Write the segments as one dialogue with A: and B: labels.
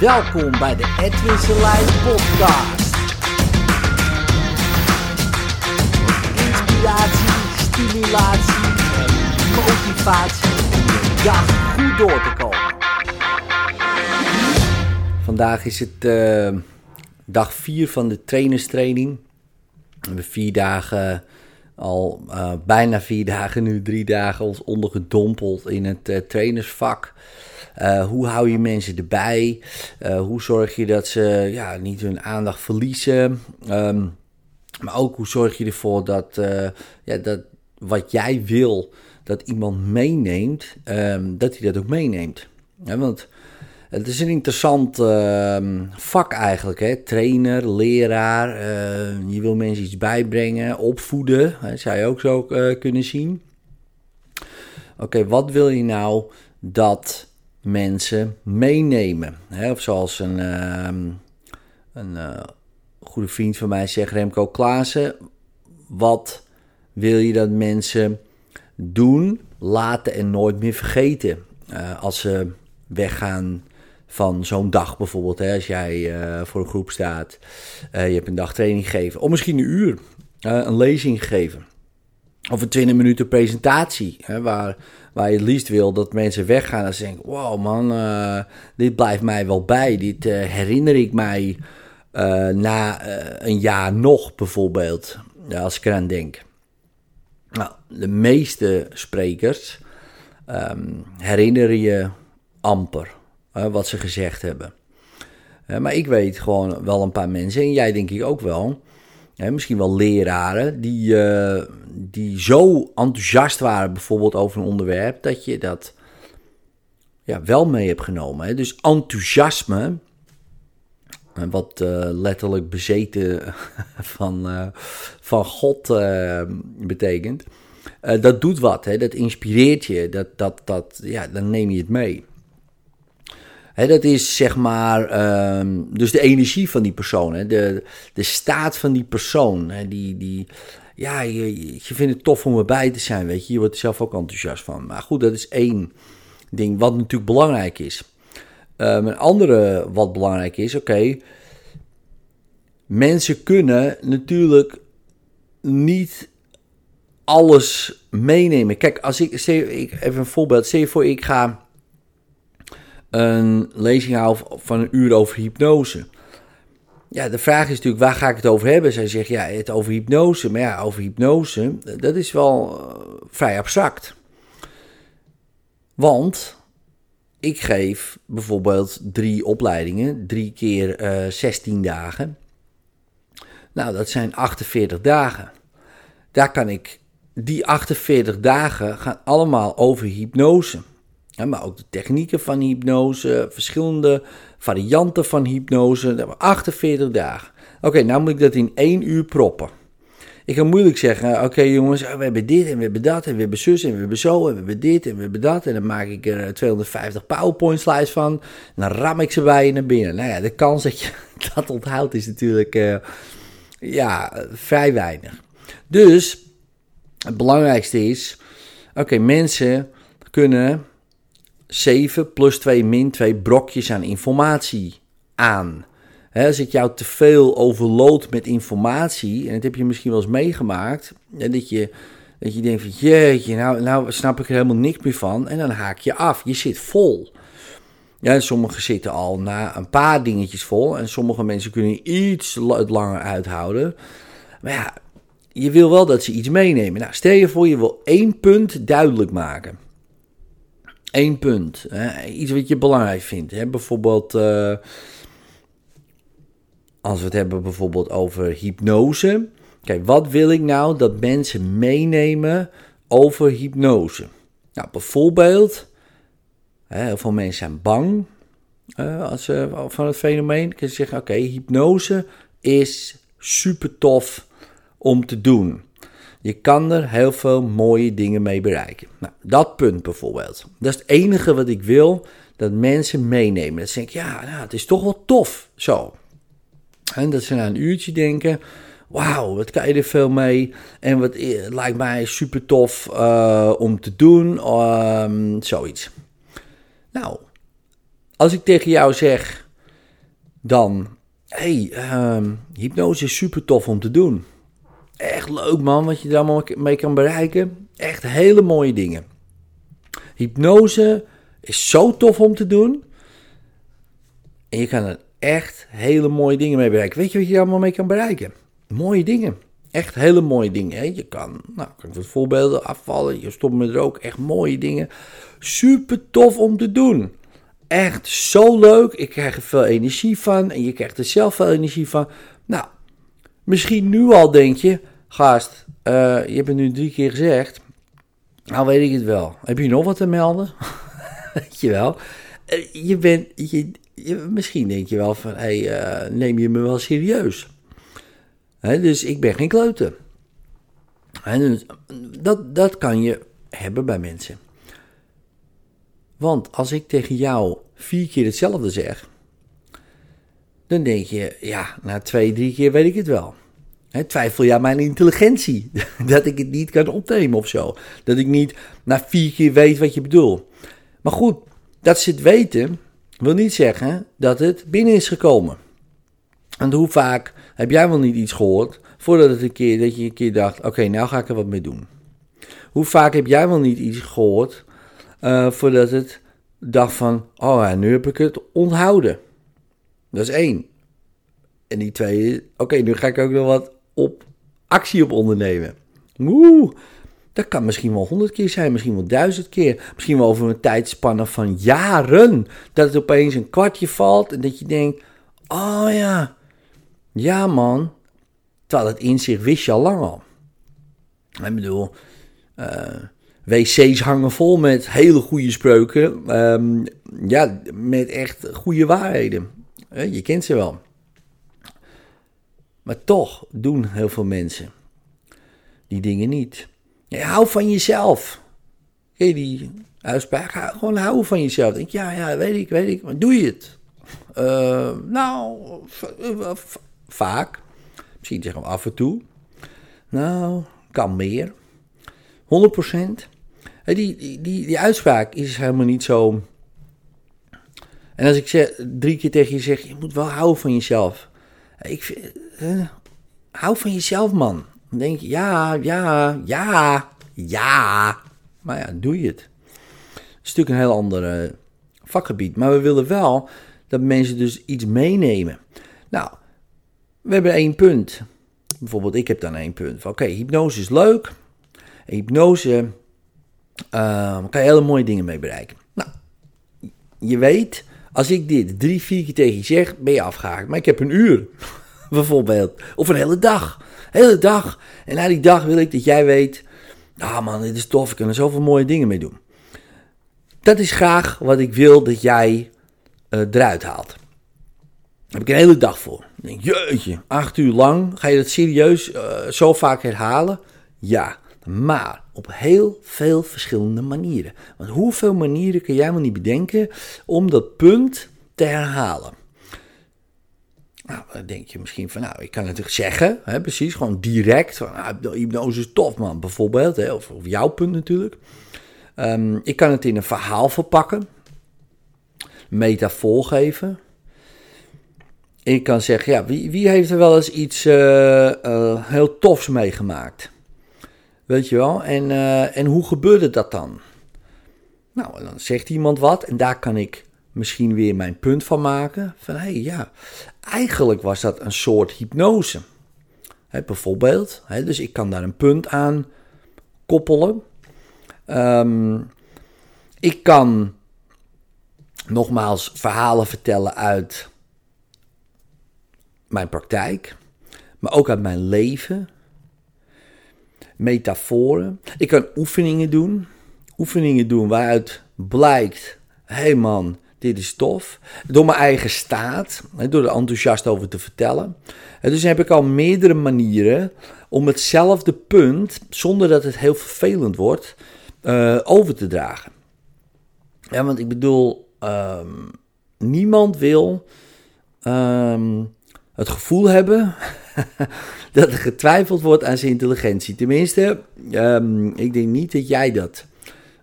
A: Welkom bij de Edwin Selijn podcast. Inspiratie, stimulatie en motivatie om de dag goed door te komen. Vandaag is het uh, dag 4 van de trainerstraining. We hebben vier dagen, al uh, bijna vier dagen, nu drie dagen, ons ondergedompeld in het uh, trainersvak. Uh, hoe hou je mensen erbij? Hoe zorg je dat ze ja, niet hun aandacht verliezen? Um, maar ook hoe zorg je ervoor dat, ja, dat wat jij wil dat iemand meeneemt, um, dat hij dat ook meeneemt. Want het is een interessant uh, vak eigenlijk. Hè? Trainer, leraar. Uh, je wil mensen iets bijbrengen, opvoeden. Hè? zou je ook zo uh, kunnen zien. Oké, wat wil je nou dat mensen meenemen? Hè? Of zoals een, uh, een goede vriend van mij zegt, Remco Klaassen. Wat wil je dat mensen doen, laten en nooit meer vergeten? als ze weggaan van zo'n dag bijvoorbeeld. Hè, als jij uh, voor een groep staat, uh, je hebt een dag training gegeven, of misschien een uur uh, een lezing gegeven. Of een 20 minuten presentatie, hè, waar, waar je het liefst wil dat mensen weggaan en denken: wow man, dit blijft mij wel bij. Dit herinner ik mij na een jaar nog bijvoorbeeld, als ik eraan denk. Nou, de meeste sprekers um, herinneren je amper wat ze gezegd hebben. Maar ik weet gewoon wel een paar mensen, en jij denk ik ook wel, misschien wel leraren, die, die zo enthousiast waren bijvoorbeeld over een onderwerp, dat je dat ja, wel mee hebt genomen. Hè? Dus enthousiasme, wat letterlijk bezeten van, van God betekent, dat doet wat, hè? dat inspireert je, dat, dat, dat, ja, dan neem je het mee. Dat is zeg maar, um, dus de energie van die persoon, de, de staat van die persoon. Die, die, ja, je, vindt het tof om erbij te zijn, weet je. Je wordt er zelf ook enthousiast van. Maar goed, dat is één ding wat natuurlijk belangrijk is. Um, een andere wat belangrijk is, oké. Mensen kunnen natuurlijk niet alles meenemen. Kijk, als ik, ik even een voorbeeld. Stel je voor, ik ga een lezing hou van een uur over hypnose. Ja, de vraag is natuurlijk, waar ga ik het over hebben? Zij zegt, ja, het over hypnose. Maar ja, over hypnose, dat is wel uh, vrij abstract. Want ik geef bijvoorbeeld drie opleidingen, drie keer uh, eh, 16 dagen. Nou, dat zijn 48 dagen. Daar kan ik, die 48 dagen gaan allemaal over hypnose maar ook de technieken van hypnose, verschillende varianten van hypnose. Dat hebben 48 dagen. Oké, nou moet ik dat in één uur proppen. Ik kan moeilijk zeggen, oké jongens, we hebben dit en we hebben dat en we hebben zus en we hebben zo en we hebben dit en we hebben dat. En dan maak ik er 250 PowerPoint slides van. En dan ram ik ze bij je naar binnen. Nou ja, de kans dat je dat onthoudt is natuurlijk uh, ja, vrij weinig. Dus het belangrijkste is, oké, mensen kunnen 7 plus 2 min 2 brokjes aan informatie aan. He, als jou te veel overload met informatie, en dat heb je misschien wel eens meegemaakt, dat je, dat je denkt van jeetje, nou, nou snap ik er helemaal niks meer van, en dan haak je af. Je zit vol. Ja, sommigen zitten al na een paar dingetjes vol, en sommige mensen kunnen iets langer uithouden. Maar ja, je wil wel dat ze iets meenemen. Nou, stel je voor, je wil één punt duidelijk maken. Eén punt. Hè? Iets wat je belangrijk vindt. Hè? Bijvoorbeeld, uh, als we het hebben bijvoorbeeld over hypnose. Kijk, wat wil ik nou dat mensen meenemen over hypnose? Nou, bijvoorbeeld, heel veel mensen zijn bang als, uh, van het fenomeen. Kun zeggen, oké, hypnose is super tof om te doen. Je kan er heel veel mooie dingen mee bereiken. Nou, dat punt bijvoorbeeld. Dat is het enige wat ik wil dat mensen meenemen. Dat ze denken, ja, nou, het is toch wel tof zo. En dat ze na een uurtje denken, wauw, wat kan je er veel mee? En wat eh, lijkt mij super tof uh, om te doen, um, zoiets. Nou, als ik tegen jou zeg, Dan, hey, ehm, hypnose is super tof om te doen. Echt leuk man, wat je er allemaal mee kan bereiken. Echt hele mooie dingen. Hypnose is zo tof om te doen. En je kan er echt hele mooie dingen mee bereiken. Weet je wat je er allemaal mee kan bereiken? Mooie dingen. Echt hele mooie dingen. Je kan, nou, kan ik wat voorbeelden afvallen. Je stopt met rook. Echt mooie dingen. Super tof om te doen. Echt zo leuk. Ik krijg er veel energie van. En je krijgt er zelf veel energie van. Nou, misschien nu al denk je, gast, uh, je hebt het nu drie keer gezegd. Nou weet ik het wel. Heb je nog wat te melden? weet je wel. Uh, je bent, je, misschien denk je wel van, uh, neem je me wel serieus? Dus ik ben geen kleuter. Dus, dat, dat kan je hebben bij mensen. Want als ik tegen jou vier keer hetzelfde zeg, dan denk je, ja, na twee, drie keer weet ik het wel. Twijfel je aan mijn intelligentie? dat ik het niet kan opnemen of zo. Dat ik niet na vier keer weet wat je bedoelt. Maar goed, dat ze het weten, wil niet zeggen dat het binnen is gekomen. En hoe vaak heb jij wel niet iets gehoord voordat het een keer, dat je een keer dacht: oké, nou ga ik er wat mee doen? Hoe vaak heb jij wel niet iets gehoord uh, voordat het dacht van: oh, ja, nu heb ik het onthouden? Dat is één. En die twee, oké, nu ga ik ook nog wat op actie op ondernemen. Oeh, dat kan misschien wel honderd keer zijn, misschien wel duizend keer. Misschien wel over een tijdspanne van jaren. Dat het opeens een kwartje valt en dat je denkt: oh ja, ja man, terwijl het inzicht wist je al lang al. Ik bedoel, uh, wc's hangen vol met hele goede spreuken. Um, ja, met echt goede waarheden. Je kent ze wel. Maar toch doen heel veel mensen die dingen niet. Ja, hou van jezelf. Ken die uitspraak? Gewoon hou van jezelf. Denk, ja, ja, weet ik, weet ik. Maar doe je het? Uh, nou, vaak. Misschien zeggen we af en toe. Nou, kan meer. 100%. Die, die, die, die uitspraak is helemaal niet zo. En als ik zeg, drie keer tegen je zeg, je moet wel houden van jezelf. Ik vind, uh, hou van jezelf, man. Dan denk je, ja, ja, ja, ja. Maar ja, doe je het. Het is natuurlijk een heel ander vakgebied. Maar we willen wel dat mensen dus iets meenemen. Nou, we hebben één punt. Bijvoorbeeld, ik heb dan één punt. Oké, hypnose is leuk. hypnose uh, kan je hele mooie dingen mee bereiken. Nou, je weet, als ik dit drie, vier keer tegen je zeg, ben je afgehaakt. Maar ik heb een uur, bijvoorbeeld. Of een hele dag. hele dag. En na die dag wil ik dat jij weet, ah man, dit is tof, ik kan er zoveel mooie dingen mee doen. Dat is graag wat ik wil dat jij uh, eruit haalt heb ik een hele dag voor. Denk, jeetje, acht uur lang, ga je dat serieus uh, zo vaak herhalen? Ja, maar op heel veel verschillende manieren. Want hoeveel manieren kun jij wel niet bedenken om dat punt te herhalen? Nou, dan denk je misschien van, nou, ik kan het zeggen, hè, precies, gewoon direct. Van, nou, hypnose is tof, man, bijvoorbeeld, hè, of, of jouw punt natuurlijk. Um, ik kan het in een verhaal verpakken, metafoor geven, ik kan zeggen, ja, wie, wie heeft er wel eens iets uh, uh, heel tofs meegemaakt? Weet je wel? En, uh, en hoe gebeurde dat dan? Nou, dan zegt iemand wat en daar kan ik misschien weer mijn punt van maken. Van hé, hey, ja, eigenlijk was dat een soort hypnose. Bijvoorbeeld, dus ik kan daar een punt aan koppelen. Um, ik kan nogmaals verhalen vertellen uit mijn praktijk, maar ook uit mijn leven. Metaforen. Ik kan oefeningen doen. Oefeningen doen waaruit blijkt: hé hey man, dit is tof. Door mijn eigen staat, door er enthousiast over te vertellen. Dus heb ik al meerdere manieren om hetzelfde punt, zonder dat het heel vervelend wordt, uh, over te dragen. Ja, want ik bedoel, um, niemand wil um, het gevoel hebben dat er getwijfeld wordt aan zijn intelligentie. Tenminste, um, ik denk niet dat jij dat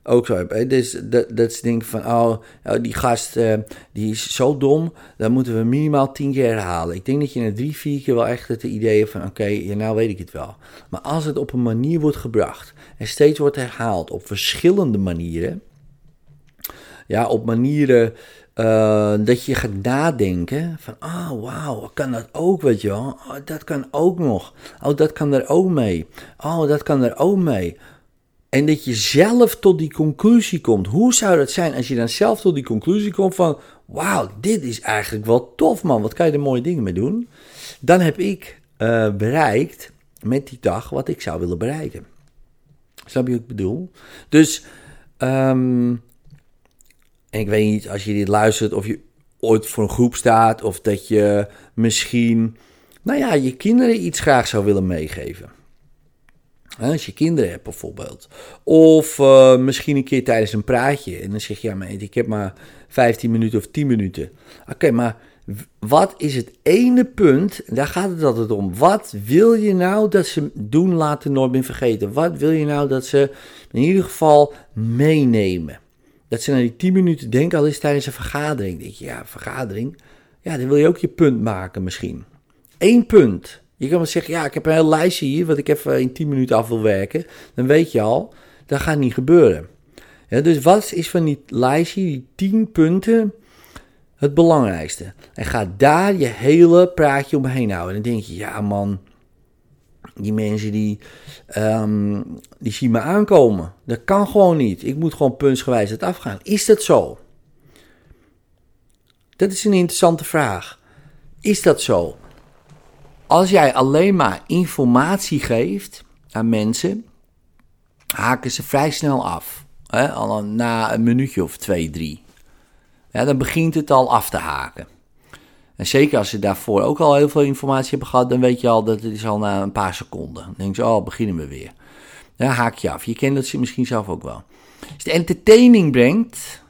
A: ook zo heb. Dus dat, dat ze denken van, oh, oh die gast uh, die is zo dom, dan moeten we minimaal tien keer herhalen. Ik denk dat je na drie, vier keer wel echt het idee hebt van, oké, ja, nou weet ik het wel. Maar als het op een manier wordt gebracht en steeds wordt herhaald op verschillende manieren, ja, op manieren uh, dat je gaat nadenken van, oh wauw, kan dat ook, weet je wel? Oh, dat kan ook nog. Oh, dat kan er ook mee. Oh, dat kan er ook mee. En dat je zelf tot die conclusie komt. Hoe zou dat zijn als je dan zelf tot die conclusie komt van... Wauw, dit is eigenlijk wel tof man, wat kan je er mooie dingen mee doen? Dan heb ik uh, bereikt met die dag wat ik zou willen bereiken. Snap je wat ik bedoel? Dus, um, en ik weet niet als je dit luistert of je ooit voor een groep staat... of dat je misschien, nou ja, je kinderen iets graag zou willen meegeven. Als je kinderen hebt bijvoorbeeld. Of uh, misschien een keer tijdens een praatje. En dan zeg je, ja, maar ik heb maar 15 minuten of 10 minuten. Oké, maar wat is het ene punt, daar gaat het altijd om. Wat wil je nou dat ze doen, laten nooit meer vergeten? Wat wil je nou dat ze in ieder geval meenemen? Dat ze naar die 10 minuten denken, al is tijdens een vergadering. Denk je, ja, vergadering. Ja, dan wil je ook je punt maken misschien. Eén punt. Je kan wel zeggen, ja, ik heb een heel lijstje hier, wat ik even in 10 minuten af wil werken. Dan weet je al, dat gaat niet gebeuren. Dus wat is van die lijstje, die 10 punten, het belangrijkste? En ga daar je hele praatje omheen houden. En dan denk je, ja man, die mensen die, um, die zien me aankomen. Dat kan gewoon niet. Ik moet gewoon puntsgewijs het afgaan. Is dat zo? Dat is een interessante vraag. Is dat zo? Als jij alleen maar informatie geeft aan mensen, haken ze vrij snel af. Hè? Al na een minuutje of twee, drie. Ja, dan begint het al af te haken. En zeker als ze daarvoor ook al heel veel informatie hebben gehad, dan weet je al dat het is al na een paar seconden. Dan denk je, oh, beginnen we weer. Ja, haak je af. Je kent dat ze misschien zelf ook wel. Als de entertaining brengt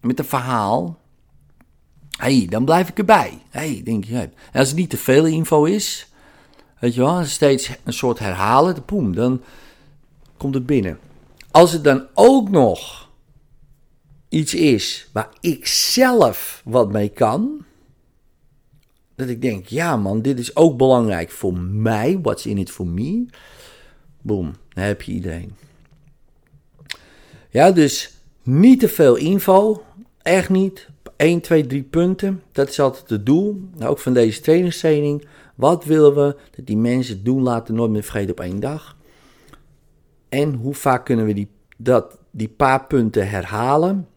A: met een verhaal, hey, dan blijf ik erbij. hey, denk je. Als het niet te veel info is, weet je wel, steeds een soort herhalen, poem, dan komt het binnen. Als het dan ook nog iets is waar ik zelf wat mee kan, dat ik denk, ja man, dit is ook belangrijk voor mij, what's in it for me, boom, dan heb je iedereen. Ja, dus niet te veel info, echt niet. 1, 2, 3 punten. Dat is altijd het doel. Nou, ook van deze trainingstraining. Wat willen we dat die mensen doen laten nooit meer vergeten op één dag? En hoe vaak kunnen we die, dat, die paar punten herhalen?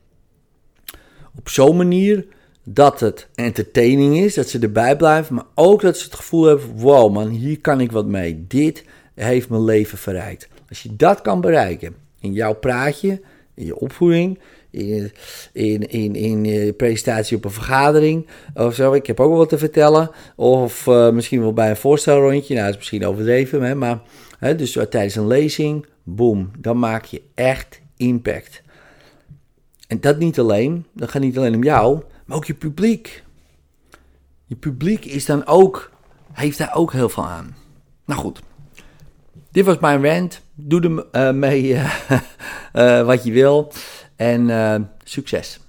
A: Op zo'n manier dat het entertaining is, dat ze erbij blijven, maar ook dat ze het gevoel hebben: wow man, hier kan ik wat mee. Dit heeft mijn leven verrijkt. Als je dat kan bereiken in jouw praatje, in je opvoeding, in, in, in, je presentatie op een vergadering of zo. Ik heb ook wel wat te vertellen. Of uh, misschien wel bij een voorstelrondje. Nou, dat is misschien overdreven, hè, maar hè, dus tijdens een lezing, boom, dan maak je echt impact. En dat niet alleen, dat gaat niet alleen om jou, maar ook je publiek. Je publiek is dan ook, heeft daar ook heel veel aan. Nou goed, dit was mijn rant. Doe er mee wat je wil. En uh, succes!